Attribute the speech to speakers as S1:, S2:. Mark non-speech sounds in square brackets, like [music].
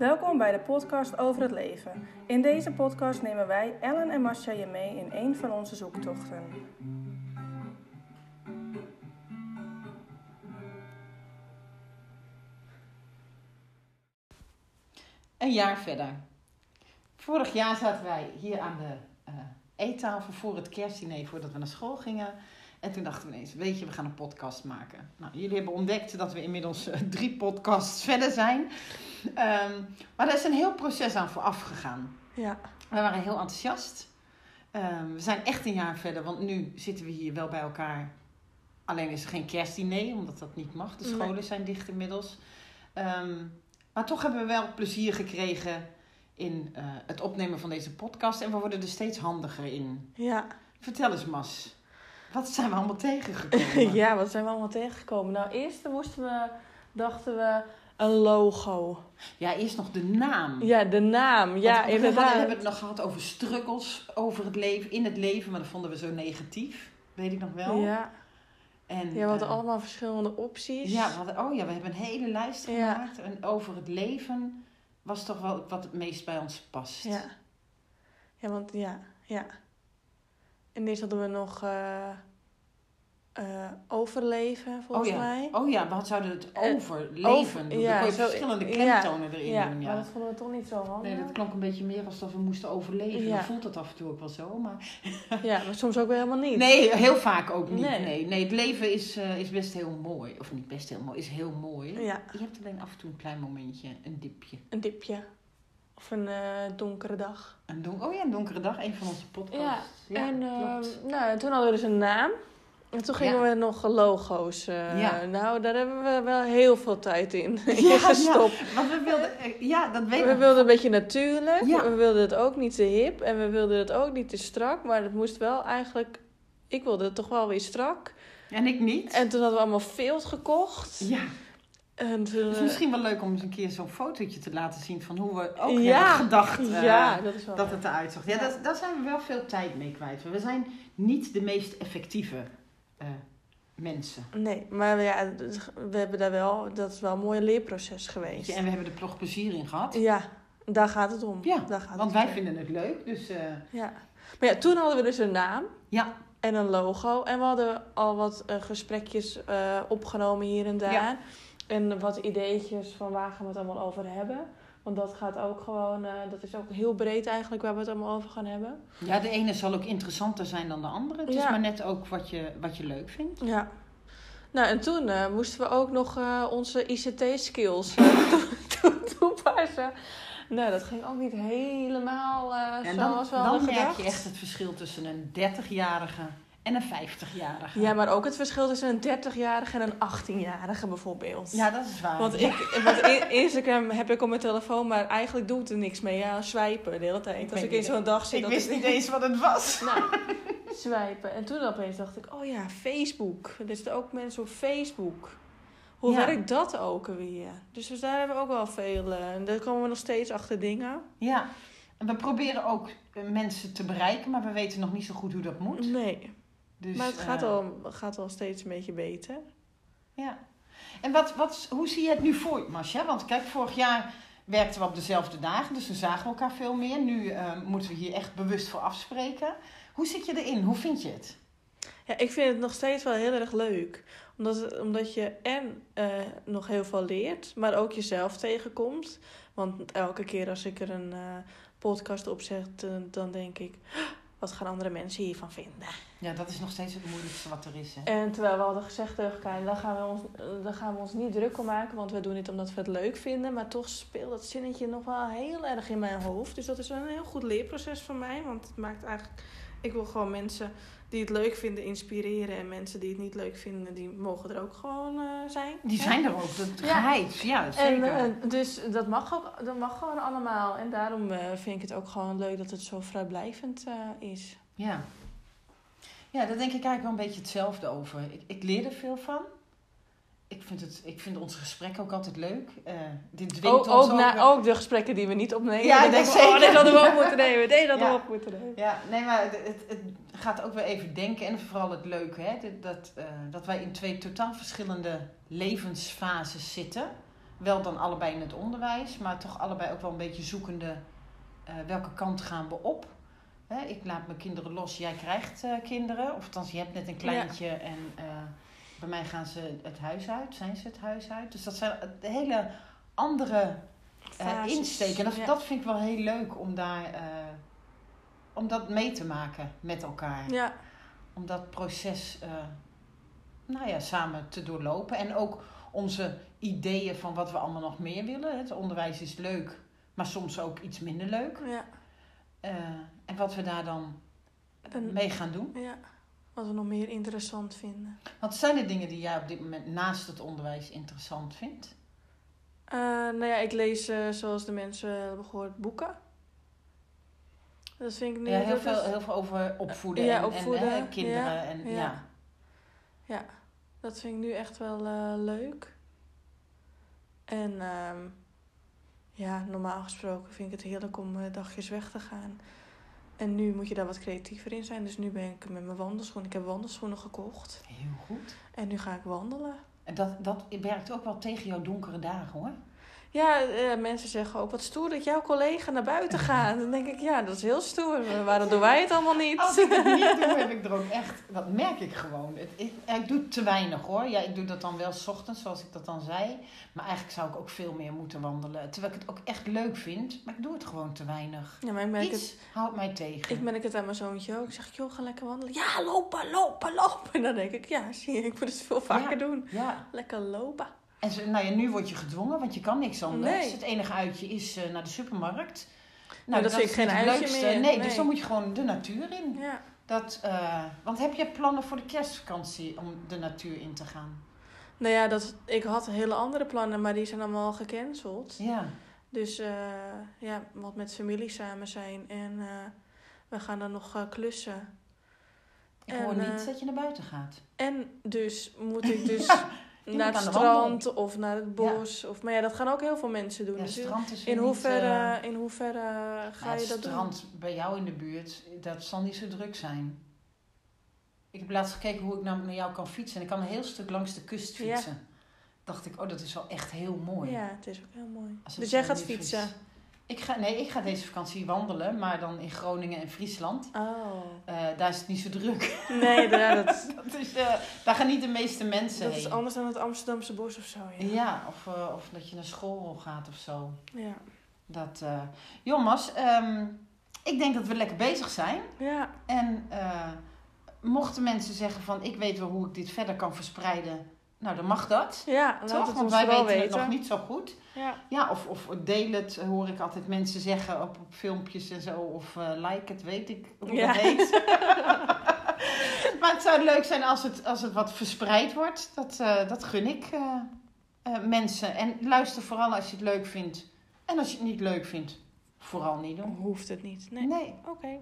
S1: Welkom bij de podcast over het leven. In deze podcast nemen wij, Ellen en Masha, je mee in een van onze zoektochten.
S2: Een jaar verder. Vorig jaar zaten wij hier aan de uh, eettafel voor het kerstdiner voordat we naar school gingen. En toen dachten we ineens, weet je, we gaan een podcast maken. Nou, jullie hebben ontdekt dat we inmiddels uh, drie podcasts verder zijn. Um, maar daar is een heel proces aan vooraf gegaan.
S1: Ja.
S2: We waren heel enthousiast. Um, we zijn echt een jaar verder, want nu zitten we hier wel bij elkaar. Alleen is er geen kerstdiner, omdat dat niet mag. De scholen nee. zijn dicht inmiddels. Um, maar toch hebben we wel plezier gekregen in uh, het opnemen van deze podcast. En we worden er steeds handiger in.
S1: Ja.
S2: Vertel eens, Mas. Wat zijn we allemaal tegengekomen? [laughs]
S1: ja, wat zijn we allemaal tegengekomen? Nou, eerst moesten we, dachten we, een logo.
S2: Ja, eerst nog de naam.
S1: Ja, de naam. Ja,
S2: we
S1: inderdaad.
S2: We hebben het nog gehad over struggles over het leven, in het leven. Maar dat vonden we zo negatief. Weet ik nog wel.
S1: Ja.
S2: En,
S1: ja, we hadden uh, allemaal verschillende opties.
S2: Ja, we hadden, oh ja, we hebben een hele lijst gemaakt. En over het leven was toch wel wat het meest bij ons past.
S1: Ja. Ja, want ja, ja. En deze hadden we nog uh, uh, overleven, volgens
S2: oh ja.
S1: mij.
S2: Oh ja, we zouden het overleven over, doen.
S1: Ja,
S2: Dan kon je
S1: zo,
S2: verschillende klemtonen
S1: ja,
S2: erin
S1: ja,
S2: doen. Ja,
S1: maar dat vonden we toch niet zo handig.
S2: Nee, dat klonk een beetje meer alsof we moesten overleven.
S1: Ja.
S2: Dan voelt het af en toe ook wel zo, maar... [laughs]
S1: ja, maar soms ook weer helemaal niet.
S2: Nee, heel vaak ook niet.
S1: Nee.
S2: Nee, nee het leven is, uh, is best heel mooi. Of niet best heel mooi, is heel mooi.
S1: Ja.
S2: Je hebt alleen af en toe een klein momentje, een dipje.
S1: Een dipje. Of een uh, donkere dag.
S2: Een don oh ja, een donkere dag, een van onze podcasts.
S1: Ja, en uh, nou, toen hadden we dus een naam. En toen gingen ja. we nog logo's. Uh,
S2: ja.
S1: Nou, daar hebben we wel heel veel tijd in, [laughs] gestopt.
S2: Ja, want we wilden, ja, dat weet
S1: We wilden een beetje natuurlijk. We wilden het ook niet te hip. En we wilden het ook niet te strak. Maar het moest wel eigenlijk... Ik wilde het toch wel weer strak.
S2: En ik niet.
S1: En toen hadden we allemaal veel gekocht.
S2: Ja.
S1: En toen,
S2: het is misschien wel leuk om eens een keer zo'n fotootje te laten zien van hoe we ook
S1: ja.
S2: hebben gedacht uh,
S1: ja, dat,
S2: dat het eruit zag. Ja, ja. Dat, daar zijn we wel veel tijd mee kwijt. We zijn niet de meest effectieve uh, mensen.
S1: Nee, maar ja, we hebben daar wel, dat is wel een mooi leerproces geweest.
S2: Ja, en we hebben er toch plezier in gehad.
S1: Ja, daar gaat het om.
S2: Ja,
S1: daar gaat
S2: want wij
S1: om.
S2: vinden het leuk. Dus, uh...
S1: Ja, maar ja, toen hadden we dus een naam.
S2: Ja.
S1: En een logo. En we hadden al wat uh, gesprekjes opgenomen hier en daar.
S2: Ja.
S1: En wat ideetjes van waar gaan we het allemaal over hebben. Want dat gaat ook gewoon, uh, dat is ook heel breed eigenlijk waar we het allemaal over gaan hebben.
S2: Ja, de ene zal ook interessanter zijn dan de andere. Het
S1: Ja.
S2: is maar net ook wat je, wat je leuk vindt.
S1: Ja. Nou, en toen uh, moesten we ook nog uh, onze ICT-skills [laughs] toepassen. Nou, dat ging ook niet helemaal
S2: en
S1: zoals
S2: dan,
S1: we hadden
S2: dan merk je echt het verschil tussen een 30-jarige en een 50-jarige.
S1: Ja, maar ook het verschil tussen een 30-jarige en een 18-jarige bijvoorbeeld.
S2: Ja, dat is waar.
S1: Want, ik, want [laughs] Instagram heb ik op mijn telefoon, maar eigenlijk doe ik er niks mee. Ja, swipen de hele tijd.
S2: Ik
S1: Als ik in zo'n dag zit...
S2: ik wist
S1: ik-
S2: niet eens wat het was. [laughs]
S1: Nou, swipen. En toen opeens dacht ik, oh ja, Facebook. Er zitten ook mensen op Facebook. Hoe
S2: Ja.
S1: werkt dat ook weer? Dus, dus daar hebben we ook wel veel... eh, en daar komen we nog steeds achter dingen.
S2: Ja, en we proberen ook eh, mensen te bereiken, maar we weten nog niet zo goed hoe dat moet.
S1: Nee,
S2: Dus,
S1: maar het gaat,
S2: eh,
S1: al, gaat al steeds een beetje beter.
S2: Ja. En wat, wat, hoe zie je het nu voor je, Masja? Want kijk, vorig jaar werkten we op dezelfde dagen, dus dan zagen we elkaar veel meer. Nu eh, moeten we hier echt bewust voor afspreken. Hoe zit je erin? Hoe vind je het?
S1: Ja, ik vind het nog steeds wel heel erg leuk. Omdat, omdat je en eh, nog heel veel leert, maar ook jezelf tegenkomt. Want elke keer als ik er een eh, podcast opzet, eh, dan denk ik... Wat gaan andere mensen hiervan vinden?
S2: Ja, dat is nog steeds het moeilijkste wat er is. Hè?
S1: En terwijl we hadden gezegd tegen elkaar, daar gaan, we ons, eh, daar gaan we ons niet druk om maken, want we doen dit omdat we het leuk vinden. Maar toch speelt dat zinnetje nog wel heel erg in mijn hoofd. Dus dat is wel een heel goed leerproces voor mij. Want het maakt eigenlijk. Ik wil gewoon mensen die het leuk vinden inspireren. En mensen die het niet leuk vinden, die mogen er ook gewoon eh, zijn.
S2: Die
S1: Hè?
S2: zijn er ook, dat
S1: Ja.
S2: geheid. Ja,
S1: En,
S2: zeker.
S1: eh, dus dat mag, ook, dat mag gewoon allemaal. En daarom eh, vind ik het ook gewoon leuk dat het zo vrijblijvend is.
S2: Ja. Ja, daar denk ik eigenlijk wel een beetje hetzelfde over. Ik, ik leer er veel van. Ik vind, het, ik vind ons gesprek ook altijd leuk. Eh, dit dwingt
S1: Ook,
S2: ons
S1: ook,
S2: ook...
S1: na,
S2: wel-
S1: ook de gesprekken die we niet opnemen.
S2: Ja,
S1: dan we,
S2: zeker.
S1: oh, deze hadden we ook moeten nemen. Deze hadden we
S2: Ja.
S1: ook moeten nemen.
S2: Ja, nee, maar het, het, gaat ook weer even denken. En vooral het leuke, hè? Dat, dat, eh, dat wij in twee totaal verschillende levensfases zitten. wel dan allebei in het onderwijs, maar toch allebei ook wel een beetje zoekende eh, welke kant gaan we op. Hè, ik laat mijn kinderen los, jij krijgt kinderen. Of althans, je hebt net een kleintje en bij mij gaan ze het huis uit, zijn ze het huis uit. Dus dat zijn hele andere eh,
S1: Fases.
S2: insteken. En dat,
S1: Ja.
S2: dat vind ik wel heel leuk om daar eh, om dat mee te maken met elkaar.
S1: Ja,
S2: Om dat proces eh, nou ja, samen te doorlopen. En ook onze ideeën van wat we allemaal nog meer willen. Het onderwijs is leuk, maar soms ook iets minder leuk.
S1: ja,
S2: Eh, en wat we daar dan mee gaan doen.
S1: ja. Wat we nog meer interessant vinden.
S2: Wat zijn de dingen die jij op dit moment naast het onderwijs interessant vindt?
S1: Eh, nou ja, ik lees, eh, zoals de mensen hebben gehoord, boeken. Dat vind ik nu
S2: Ja, heel, veel,
S1: is-
S2: heel veel over opvoeden
S1: Ja,
S2: en,
S1: opvoeden,
S2: en hè, kinderen.
S1: ja,
S2: en,
S1: ja.
S2: ja.
S1: Ja, dat vind ik nu echt wel eh, leuk. En ehm, ja, normaal gesproken vind ik het heerlijk om eh, dagjes weg te gaan. En nu moet je daar wat creatiever in zijn. Dus nu ben ik met mijn wandelschoenen. Ik heb wandelschoenen gekocht.
S2: Heel goed.
S1: En nu ga ik wandelen.
S2: En dat, dat werkt ook wel tegen jouw donkere dagen hoor.
S1: Ja, eh, mensen zeggen ook wat stoer dat jouw collega naar buiten [laughs] gaat. Dan denk ik, ja, dat is heel stoer. Eh, Waarom doen wij het allemaal niet?
S2: Als ik het niet doe, [laughs] heb ik er ook echt, dat merk ik gewoon. Het, ik, ik doe te weinig hoor. Ja, ik doe dat dan wel 's ochtends, zoals ik dat dan zei. Maar eigenlijk zou ik ook veel meer moeten wandelen. Terwijl ik het ook echt leuk vind, maar ik doe het gewoon te weinig.
S1: Ja, maar ik merk, het,
S2: Iets houdt mij tegen.
S1: ik merk het aan mijn zoontje ook. Ik zeg, joh, ga lekker wandelen. Ja, lopen, lopen, lopen. En [laughs] dan denk ik, ja, zie je, ik moet het veel vaker
S2: Ja.
S1: doen.
S2: Ja,
S1: Lekker lopen.
S2: En nou ja, nu word je gedwongen, want je kan niks anders.
S1: Nee.
S2: Het enige uitje is eh, naar de supermarkt.
S1: Nou, dat vind ik
S2: is
S1: geen
S2: het
S1: uitje
S2: leukste.
S1: meer.
S2: Nee,
S1: Nee.
S2: dus dan moet je gewoon de natuur in.
S1: Ja.
S2: Dat, eh, want heb je plannen voor de kerstvakantie om de natuur in te gaan?
S1: Nou ja, dat, ik had hele andere plannen, maar die zijn allemaal gecanceld.
S2: Ja.
S1: Dus eh, ja, wat met familie samen zijn. En we gaan dan nog klussen.
S2: Ik hoor niet dat je naar buiten gaat.
S1: En dus moet ik dus [laughs] naar het strand of naar het bos. Of, maar ja, dat gaan ook heel veel mensen doen.
S2: Ja,
S1: Dus
S2: strand is
S1: in
S2: niet,
S1: hoeverre,
S2: eh,
S1: in hoeverre ga je dat doen?
S2: strand bij jou in de buurt, dat zal niet zo druk zijn. Ik heb laatst gekeken hoe ik naar, naar jou kan fietsen. En ik kan een heel stuk langs de kust
S1: Ja.
S2: fietsen. Dacht ik, oh, dat is wel echt heel mooi.
S1: Ja, het is ook heel mooi. Dus jij gaat fietsen?
S2: Ik ga, nee, ik ga deze vakantie wandelen, maar dan in Groningen en Friesland.
S1: Oh.
S2: Eh, daar is het niet zo druk.
S1: Nee, ja, [laughs] dat,
S2: dat is, eh, daar gaan niet de meeste mensen
S1: dat
S2: heen.
S1: is anders dan het Amsterdamse bos of zo. Ja.
S2: Ja, of, eh, of dat je naar school gaat of zo.
S1: Ja.
S2: Dat, jongens, ehm, ik denk dat we lekker bezig zijn.
S1: ja.
S2: En mochten mensen zeggen van ik weet wel hoe ik dit verder kan verspreiden. Nou, dan mag dat.
S1: Ja, laat
S2: Toch?
S1: het
S2: Want wij weten
S1: weten.
S2: het nog niet zo goed.
S1: Ja.
S2: Ja, of, of deel het, hoor ik altijd mensen zeggen op, op filmpjes en zo. Of eh, like het, weet ik hoe
S1: Ja.
S2: heet. [laughs] [laughs] maar het zou leuk zijn als het, als het wat verspreid wordt. Dat, eh, dat gun ik eh, mensen. En luister vooral als je het leuk vindt. En als je het niet leuk vindt, vooral niet doen.
S1: Hoeft het niet. Nee.
S2: nee.
S1: Oké.